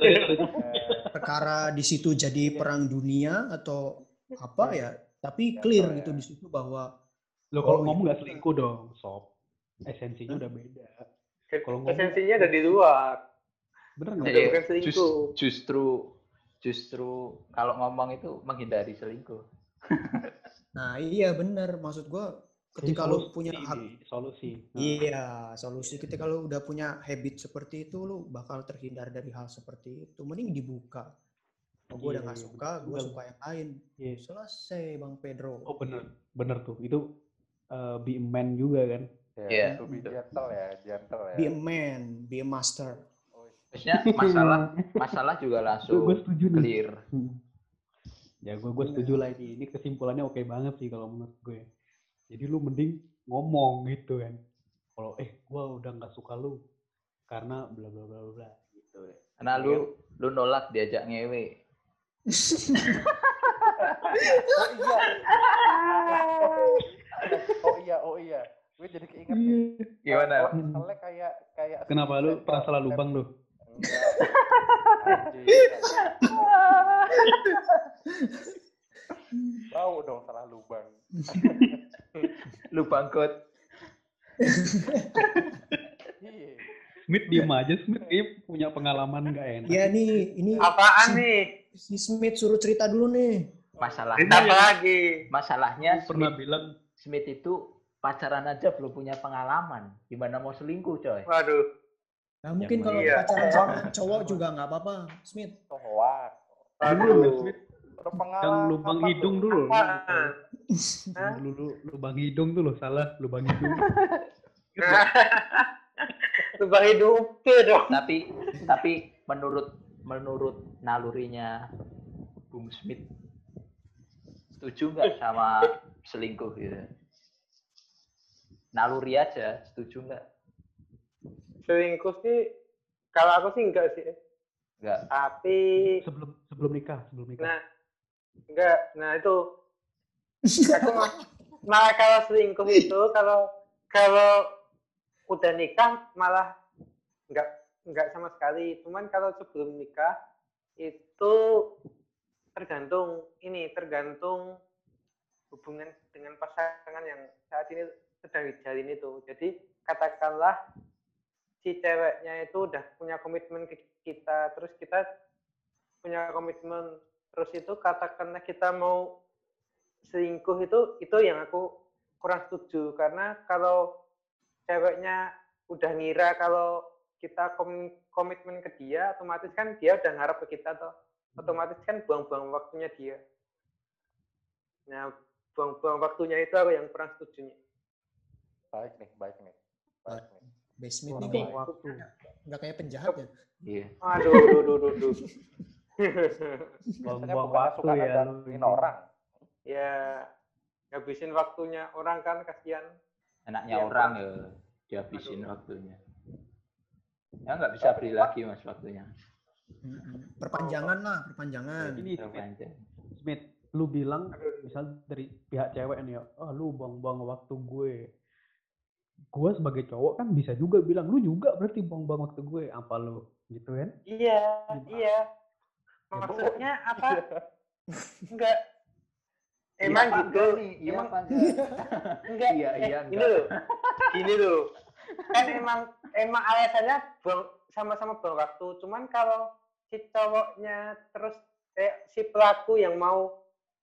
Eh, Perkara di situ jadi perang dunia atau apa ya? Tapi Ya, clear gitu ya. di situ bahwa Lo kalau Oh, ngomong nggak selingkuh dong, sob. Esensinya udah beda. Kalau ngomong- Esensinya ada di luar. Bener Udah nggak? Iya, bukan jus- selingkuh. justru justru kalau ngomong itu menghindari selingkuh Nah iya bener, maksud gua Jadi ketika lu punya hak, solusi. Nah, iya solusi ketika lu udah punya habit seperti itu, lu bakal terhindar dari hal seperti itu. Mending dibuka. Oh, gue udah Iya, gak iya, suka, gue betul. suka yang lain. Iya. Selesai Bang Pedro. Oh bener, bener tuh. Itu eh, be a man juga kan. Ya, Iya, to be gentle ya, gentle ya. Be a man, be a master. maksudnya masalah masalah juga Gue langsung setuju nih. clear Hmm. Ya gue gue setuju lah ini. Ini kesimpulannya oke banget sih kalau menurut gue. Jadi lu mending ngomong gitu kan. Kalau eh gue udah nggak suka lu karena bla bla bla bla, gitu. karena lu lu nolak diajak ngewe Oh iya. oh iya, oh iya. Gue jadi keinget nih. gimana Oh, Misalnya kayak kayak Kenapa lu pernah salah lubang lu? Tahu dong salah lubang. lu bangkrut Iya. Smith diem aja. Smith kayaknya punya pengalaman nggak enak. Ya nih, ini Apaan si, nih? si Smith suruh cerita dulu nih. masalah Cerita apa lagi? masalahnya pernah Smith, bilang Smith itu pacaran aja belum punya pengalaman gimana mau selingkuh coy Waduh. Nah, mungkin kalau iya. pacaran sama cowok juga nggak apa-apa, Smith. Dulu. Smith Berpengalaman. yang lubang hidung tuh? dulu. Dulu lubang hidung tuh loh salah lubang hidung. Lubang hidup tuh dong. tapi tapi menurut menurut nalurinya Bung Smith setuju nggak sama selingkuh gitu naluri aja setuju nggak Selingkuh sih, kalau aku sih enggak sih. nggak Tapi, sebelum sebelum nikah sebelum nikah. nah, enggak. Nah itu, aku malah kalau selingkuh itu, kalau kalau udah nikah malah enggak enggak sama sekali. Cuman kalau sebelum nikah itu tergantung ini, tergantung hubungan dengan pasangan yang saat ini sedang dijalin itu. Jadi katakanlah si ceweknya itu udah punya komitmen ke kita, terus kita punya komitmen terus itu katakanlah kita mau selingkuh itu itu yang aku kurang setuju karena kalau ceweknya udah ngira kalau kita kom- komitmen ke dia otomatis kan dia udah ngarep ke kita toh otomatis kan buang-buang waktunya dia. Nah, buang-buang waktunya itu aku yang kurang setuju. Baik nih, baik nih. Baik nih. Basement ini Buang-buang kok waktu. nggak kayak penjahat ya. Iya. Aduh, aduh, aduh, aduh, aduh. Biasanya bukan suka ya ini. orang. ya, ngabisin waktunya orang kan kasihan. Enaknya Iya, orang ya dihabisin waktunya. Ya nggak bisa beli lagi mas waktunya. Perpanjangan lah, perpanjangan. Ini Terpanjang. Smith, lu bilang Aduh. misal dari pihak cewek nih ya, oh lu buang-buang waktu gue. Gue sebagai cowok kan bisa juga bilang, lu juga berarti buang-buang waktu gue. Apa lu? Gitu kan? Iya, Gimana? iya. Maksudnya apa? Enggak. Emang Iya, gitu. nih? Iya, Emang enggak? Iya, Eh, iya, Gini enggak. loh. Gini loh. Kan emang emang alasannya buang sama-sama buang waktu. Cuman kalau si cowoknya terus eh, si pelaku yang mau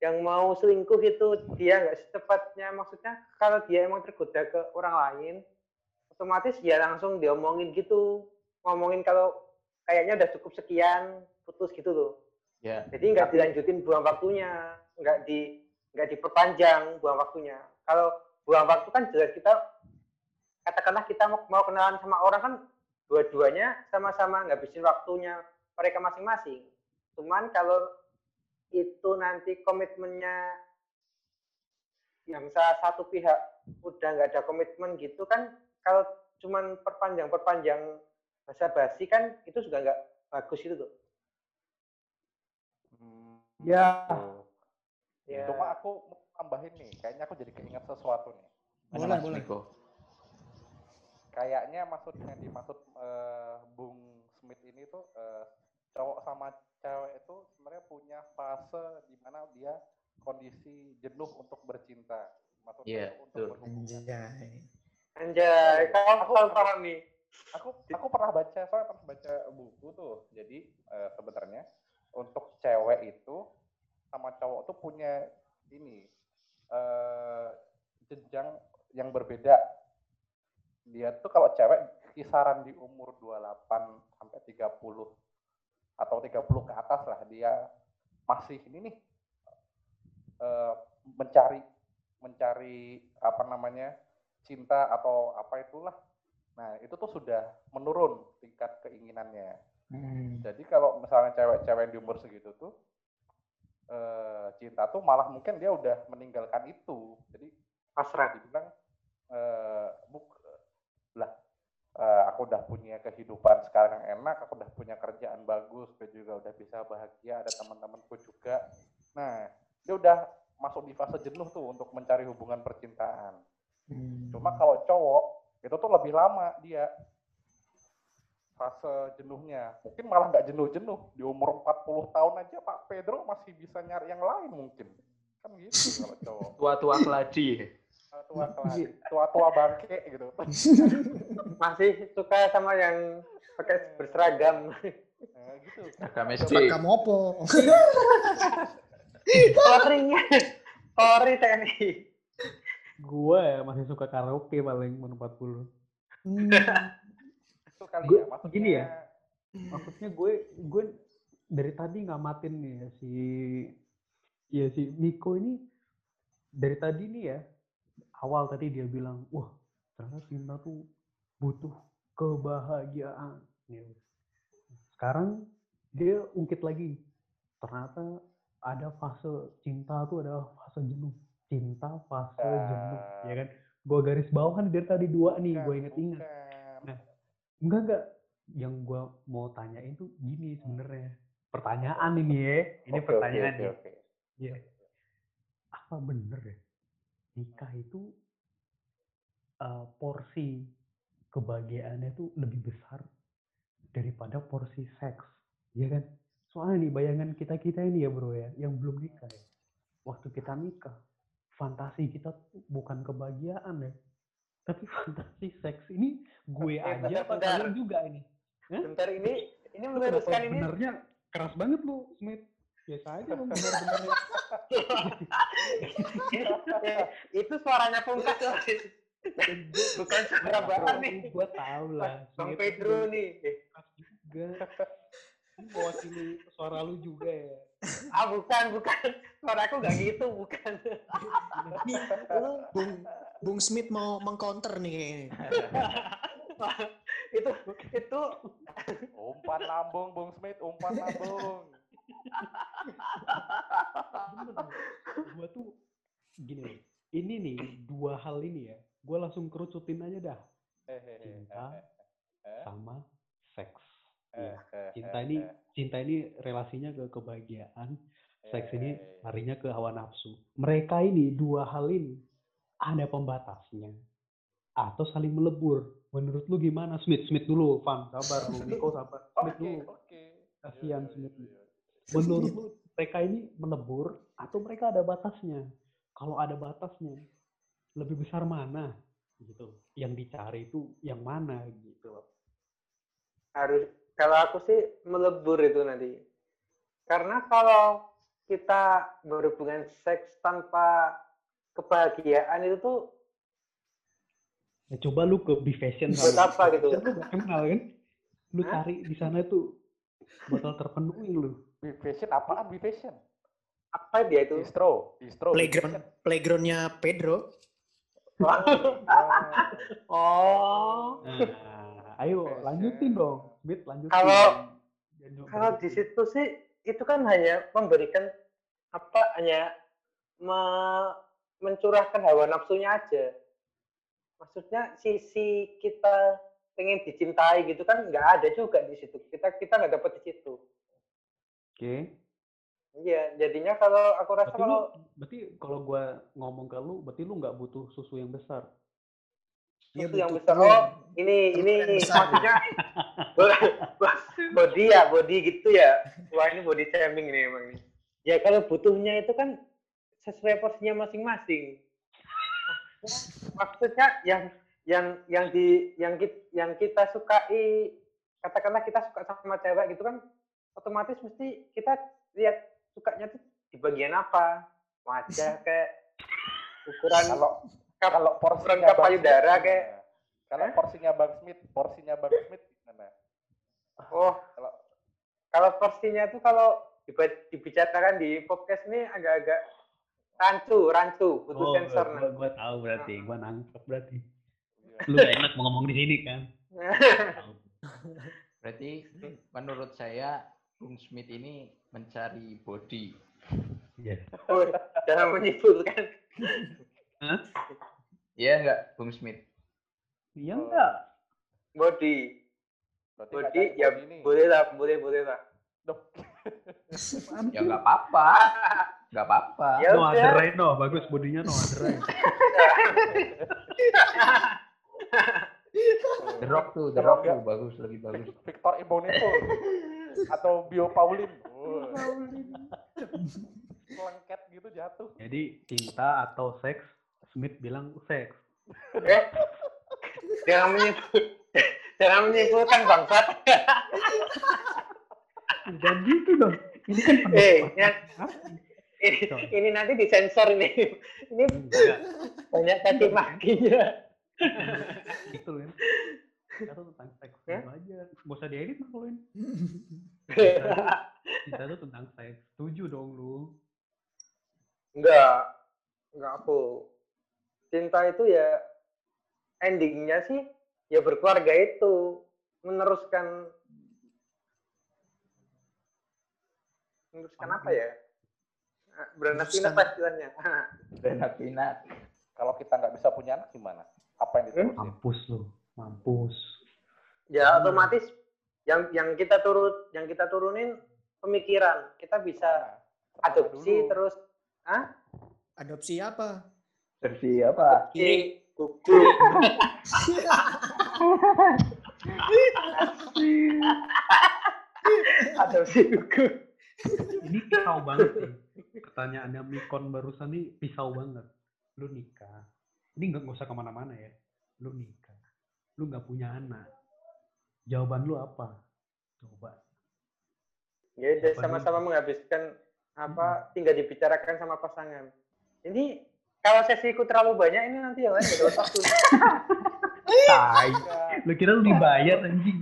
yang mau selingkuh itu dia nggak secepatnya maksudnya kalau dia emang tergoda ke orang lain otomatis ya langsung diomongin gitu ngomongin kalau kayaknya udah cukup sekian putus gitu loh Ya. jadi nggak dilanjutin buang waktunya, nggak di nggak diperpanjang buang waktunya. Kalau buang waktu kan jelas kita katakanlah kita mau, mau kenalan sama orang kan dua-duanya sama-sama ngabisin waktunya mereka masing-masing. Cuman kalau itu nanti komitmennya yang salah satu pihak udah nggak ada komitmen gitu kan kalau cuman perpanjang-perpanjang basa basi kan itu juga nggak bagus itu tuh. Hmm, Ya. gitu. Ya. Cuma aku mau tambahin nih, kayaknya aku jadi keinget sesuatu nih. Boleh, Mas boleh. Miko? Kayaknya maksudnya dimaksud eh, Bung Smith ini tuh eh, cowok sama cewek itu sebenarnya punya fase di mana dia kondisi jenuh untuk bercinta. Maksudnya Iya, itu untuk betul. berhubungan. Anjay. Anjay, tahu aku- paham nih. aku aku pernah baca soalnya pernah baca buku tuh jadi eh, sebenarnya untuk cewek itu sama cowok tuh punya ini eh jenjang yang berbeda dia tuh kalau cewek kisaran di umur 28 sampai 30 atau 30 ke atas lah dia masih ini nih eh, mencari mencari apa namanya cinta atau apa itulah Nah, itu tuh sudah menurun tingkat keinginannya. Hmm. Jadi kalau misalnya cewek-cewek di umur segitu tuh eh, cinta tuh malah mungkin dia udah meninggalkan itu. Jadi Pasrah. dibilang eh buk eh, aku udah punya kehidupan sekarang yang enak, aku udah punya kerjaan bagus, gue juga udah bisa bahagia, ada teman-temanku juga. Nah, dia udah masuk di fase jenuh tuh untuk mencari hubungan percintaan. Hmm. Cuma kalau cowok itu tuh lebih lama dia fase jenuhnya. Mungkin malah nggak jenuh-jenuh. Di umur 40 tahun aja Pak Pedro masih bisa nyari yang lain mungkin. Kan gitu kalau cowok. Tua-tua keladi. Tua tua bangke gitu. Masih suka sama yang pakai berseragam. Nah, gitu. Agam SD. Kamu opo? Polri-nya. Polri TNI. Gue masih suka karaoke paling umur 40. Hmm. Itu kali Gua- ya. Maksudnya, gini ya, Maksudnya gue gue dari tadi ngamatin nih ya si ya si Miko ini dari tadi nih ya awal tadi dia bilang wah ternyata cinta tuh butuh kebahagiaan. Ya. Sekarang dia ungkit lagi ternyata ada fase cinta tuh ada fase jenuh. Cinta fase jenuh, ya kan? Gue garis bawah nih dari tadi dua nih, gue inget-inget. Nah, Enggak enggak. Yang gue mau tanyain tuh gini sebenarnya. Pertanyaan ini ya. Ini Oke, pertanyaan nih. oke, oke. Iya. Apa bener ya? Nikah itu eh, porsi kebahagiaannya tuh lebih besar daripada porsi seks. Iya kan? Soalnya nih bayangan kita-kita ini ya bro ya, yang belum nikah ya. Waktu kita nikah, fantasi kita tuh bukan kebahagiaan ya. Tapi fantasi seks ini gue Eh, aja apa bentar, kalian juga ini? Bentar ini ini Lu meluruskan ini benernya keras banget lu, Smith. Biasa aja lu bener-benernya. itu suaranya Pungkas. Bukan suara Bapak nih. Gue tau lah. Bang Pedro nih. Eh, juga. mewakili suara lu juga ya. Ah bukan, bukan. Suara aku nggak gitu, bukan. Nih, Bung, Bung Smith mau mengcounter nih. itu itu Umpan lambung, Bung Smith, umpan lambung. Bener. Gua tuh gini nih. Ini nih dua hal ini ya. Gua langsung kerucutin aja dah. Cinta Eh, sama seks. Ya. Cinta ini cinta ini relasinya ke kebahagiaan, seks ini larinya ke hawa nafsu. Mereka ini dua hal ini ada pembatasnya atau saling melebur. Menurut lu gimana? Smith, Smith dulu, Van, sabar lu, Niko sabar. Smith dulu. Kasihan Yo, yo, Smith. yo. Menurut lu mereka ini melebur atau mereka ada batasnya? Kalau ada batasnya, lebih besar mana? Gitu. Yang dicari itu yang mana gitu. loh. harus kalau aku sih melebur itu nanti. Karena kalau kita berhubungan seks tanpa kebahagiaan itu tuh Ya, coba lu ke B Fashion Buat sama- apa gitu? Lu gak kenal kan? Lu Hah? cari di sana tuh bakal terpenuhi lu. Be fashion apaan be fashion? apa dia itu? Distro, distro. be Playground, playgroundnya Pedro. oh, Nah, ayo lanjutin dong. Smith lanjutin. Kalau- kalau di situ sih itu kan hanya memberikan apa hanya me- mencurahkan hawa nafsunya aja. Maksudnya sisi kita pengen dicintai gitu kan nggak ada juga di situ. Kita kita nggak dapat di situ. Oke. Iya, jadinya kalau aku rasa Berarti lu, kalau berarti kalau gua ngomong ke lu, berarti lu nggak butuh susu yang besar. Dia Susu yang butuh besar. Oh, ini ini yang maksudnya body ya, body gitu ya. Wah, ini body shaming ini emang nih. Ya kalau butuhnya itu kan sesuai porsinya masing-masing. Maksudnya yang yang yang di yang kita, yang kita sukai katakanlah kita suka sama cewek gitu kan otomatis mesti kita lihat sukanya tuh di bagian apa wajah kayak ukuran Kalau kalau porsinya Bang payudara kayak gimana? kalau Hah? porsinya Bang Smith, porsinya Bang Smith gimana? Oh, Kalau kalau porsinya itu kalau dibicarakan di podcast ini agak-agak rancu, rancu, butuh Oh, sensor. gua, gua tahu berarti, gua nangkep berarti. Iya. Lu gak enak mau ngomong di sini kan? Berarti menurut saya Bung Smith ini mencari body. Iya. Oh, jangan menyimpulkan. Iya enggak, Bung Smith? Iya enggak? Body, berarti body ya nih. boleh lah, boleh boleh lah. Duh, Ya enggak apa-apa. Enggak apa-apa. Ya No udah. aderai no, bagus bodinya no aderai. The Rock tuh, The Rock tuh bagus, lebih bagus. Victor Imbonito atau Bio Paulin. Lengket gitu jatuh. Jadi cinta atau seks, Smith bilang seks. Eh, jangan menyimpul, jangan menyimpulkan bangsat. Jangan gitu dong. Ini kan Eh, pendapat ya. masing-masing. ini, ini nanti disensor ini. Ini banyak caci makinya. Gitu kan. Kita tentang seks Ya? aja. Gak usah diedit mah kalau ini. Cinta tuh tentang seks. Setuju dong lu. Enggak, enggak aku. Cinta itu ya endingnya sih ya berkeluarga itu meneruskan meneruskan Apa apa ya? Ah, Beranak pinak lah istilahnya. Beranak pinak. Kalau kita nggak bisa punya anak gimana? Apa yang diterusin? Mampus lu. Mampus. ya otomatis yang yang kita turut yang kita turunin pemikiran. Kita bisa Nah, adopsi dulu. terus ah Adopsi apa? Versi apa? kuku adopsi kuku. Ini pisau banget sih. Pertanyaannya Mikon barusan nih pisau banget. Lu nikah. Ini nggak nggak usah ke mana-mana ya. Lu nikah. Lu nggak punya anak. Jawaban lu apa? Coba. Ya udah sama-sama menghabiskan apa tinggal dibicarakan sama pasangan. Ini kalau sesiku terlalu banyak ini nanti yang lain dapat waktu. Tai. Lu kira lu dibayar anjing?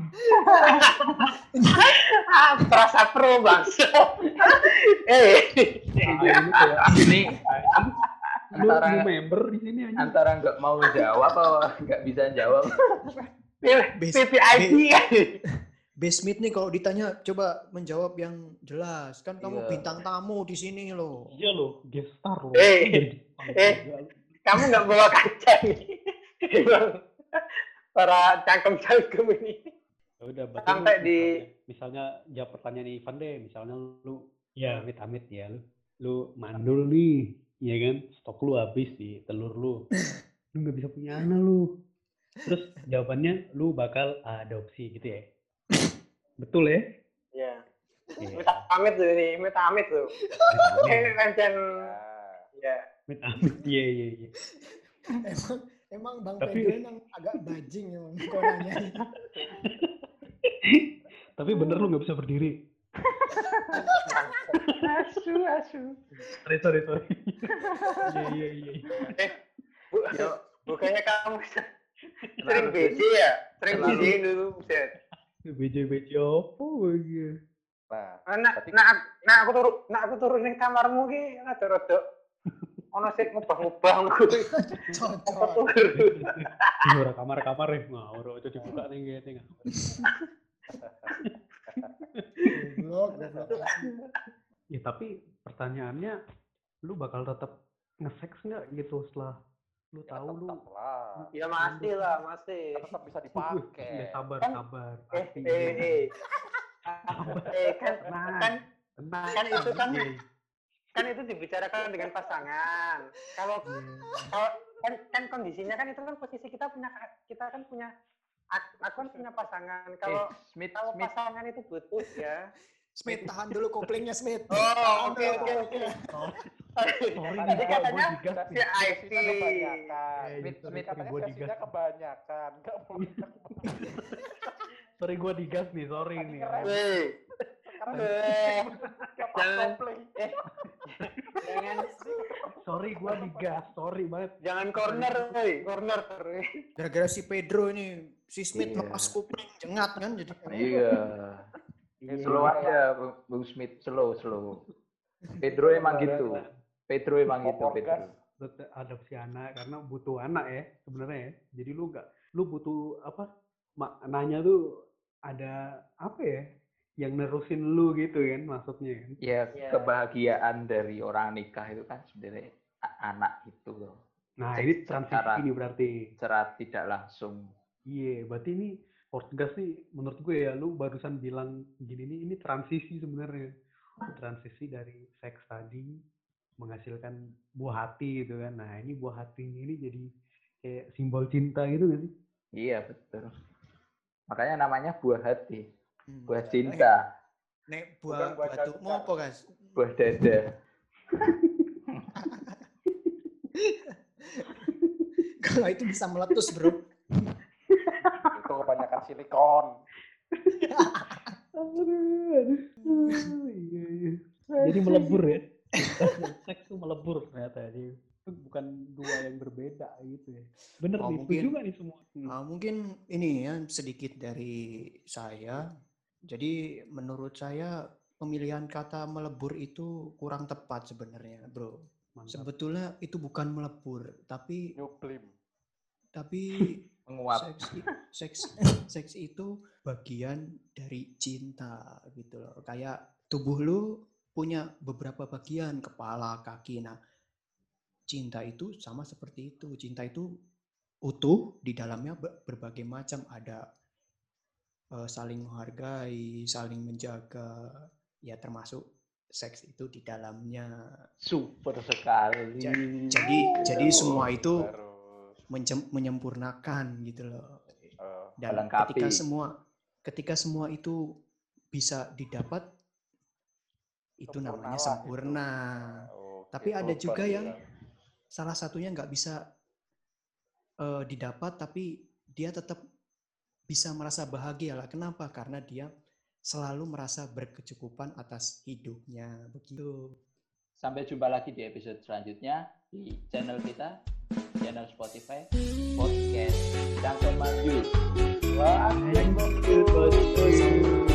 ah, terasa pro bangsa. eh, ini antara member di sini anjing. antara nggak mau jawab atau nggak bisa jawab. Base- PPID. Basement nih kalau ditanya coba menjawab yang jelas. Kan kamu Iya. bintang tamu di sini loh. Iya lo, guest star lo. Eh, eh. Kamu nggak bawa kaca nih. Para cangkem-cangkem ini. Ya udah, berarti Sampai lu di- misalnya, misalnya jawab pertanyaan Ivan deh, misalnya lu ya amit-amit ya lu, lu mandul nih, ya kan? Stok lu habis di telur lu. Lu nggak bisa punya anak lu. Terus jawabannya lu bakal adopsi gitu ya. Betul ya? Ya. Iya. Minta pamit tuh ini, minta pamit tuh. Eh, Amit-amit. Rancen. Nah, Ya. Amit-amit. Iya, iya, iya. Emang emang Bang Tapi- Pedro emang agak bajing emang kau nanya. Tapi bener lu nggak bisa berdiri. Asu asu. Sorry, sorry, sorry. Iya, iya, iya. Bu, Yo, bukannya kamu sering? BJ ya? Sering? BJ dulu, buset. BJ-BJ apa lagi? nah, Ah, Nak, nak, nak aku turu, nak aku turu ning kamarmu ki rada rada ono sik ngubah-ngubah ngono. Apa Cocok. ora kamar-kamar ya, ngawur aja dibuka nih kayaknya. Goblok, goblok. Ya tapi pertanyaannya, lu bakal tetap nge-sex nggak gitu setelah lu ya tahu lu tetap lah. Ya masih lah, masih. Tetap bisa dipakai. ya sabar, Kan- sabar. Eh, eh, eh. Eh, kan, Tenang. kan, Tenang. kan itu kan kan itu dibicarakan dengan pasangan. Kalau iya. kalau kan kan kondisinya kan itu kan posisi kita punya kita kan punya aku aku kan punya pasangan. Kalau eh, Smith kalau Smith pasangan itu butuh ya. Smith tahan dulu koplingnya Smith. Oh, oke oke oke. Tadi katanya si IT. Sesinya kebanyakan. Eh, Smith, sorry, Smith katanya sesinya digas. kebanyakan. Nggak mau Sorry gua digas nih, sorry nih. sekarang eh, lepas Jangan. eh, jangan Sorry gua digas, sorry banget. jangan corner, woi, corner. woi. Gara-gara si Pedro ini si Smith Iya. lepas kopling jengat kan jadi. Iya. Iya, Slow aja, Bung- Bung Smith, slow, slow. Pedro emang gitu. Pedro emang gitu, Pedro. tetap adopsi anak karena butuh anak ya sebenarnya ya. Jadi lu nggak lu butuh apa maknanya tuh ada apa ya yang nerusin lu gitu kan maksudnya kan. Ya, Iya. kebahagiaan dari orang nikah itu kan sebenarnya anak itu loh. Nah, ini transisi ini berarti. Secara tidak langsung. Iya, berarti ini podcast nih menurut gue ya lu barusan bilang gini nih ini transisi sebenarnya. Transisi dari seks tadi menghasilkan buah hati gitu kan. Nah, ini buah hati ini jadi kayak simbol cinta gitu kan sih? Iya, betul. Makanya namanya buah hati, Hmm. buah cinta, Nek buah buah batukmu cacar. apa guys? buah dada. Kalau itu bisa meletus bro. Silikon. Jadi melebur ya. Seks tuh melebur ternyata. Jadi itu bukan dua yang berbeda gitu ya. Bener Oh, nih, mungkin- nggak nih semua? Hmm. Ah, mungkin ini ya sedikit dari saya. Jadi menurut saya pemilihan kata melebur itu kurang tepat sebenarnya, bro. Mantap. Sebetulnya itu bukan melebur, tapi Nyuplim. tapi Menguap. seks, seks seks itu bagian dari cinta gitu loh. Kayak tubuh lu punya beberapa bagian, kepala, kaki. Nah, cinta itu sama seperti itu. Cinta itu utuh, di dalamnya be- berbagai macam ada eh, saling menghargai, saling menjaga, ya termasuk seks itu di dalamnya. Super sekali. Jadi jadi semua itu. Menyempurnakan gitu loh. eh, Dan Melengkapi. ketika semua ketika semua itu bisa didapat itu Sempurna namanya sempurna. Oke, Tapi ada super juga yang salah satunya nggak bisa eh, didapat tapi dia tetap bisa merasa bahagia lah. Kenapa? Karena dia selalu merasa berkecukupan atas hidupnya. Begitu. Sampai jumpa lagi di episode selanjutnya di channel kita channel Spotify podcast Dangkal Maju. Wah, I'm grateful for you.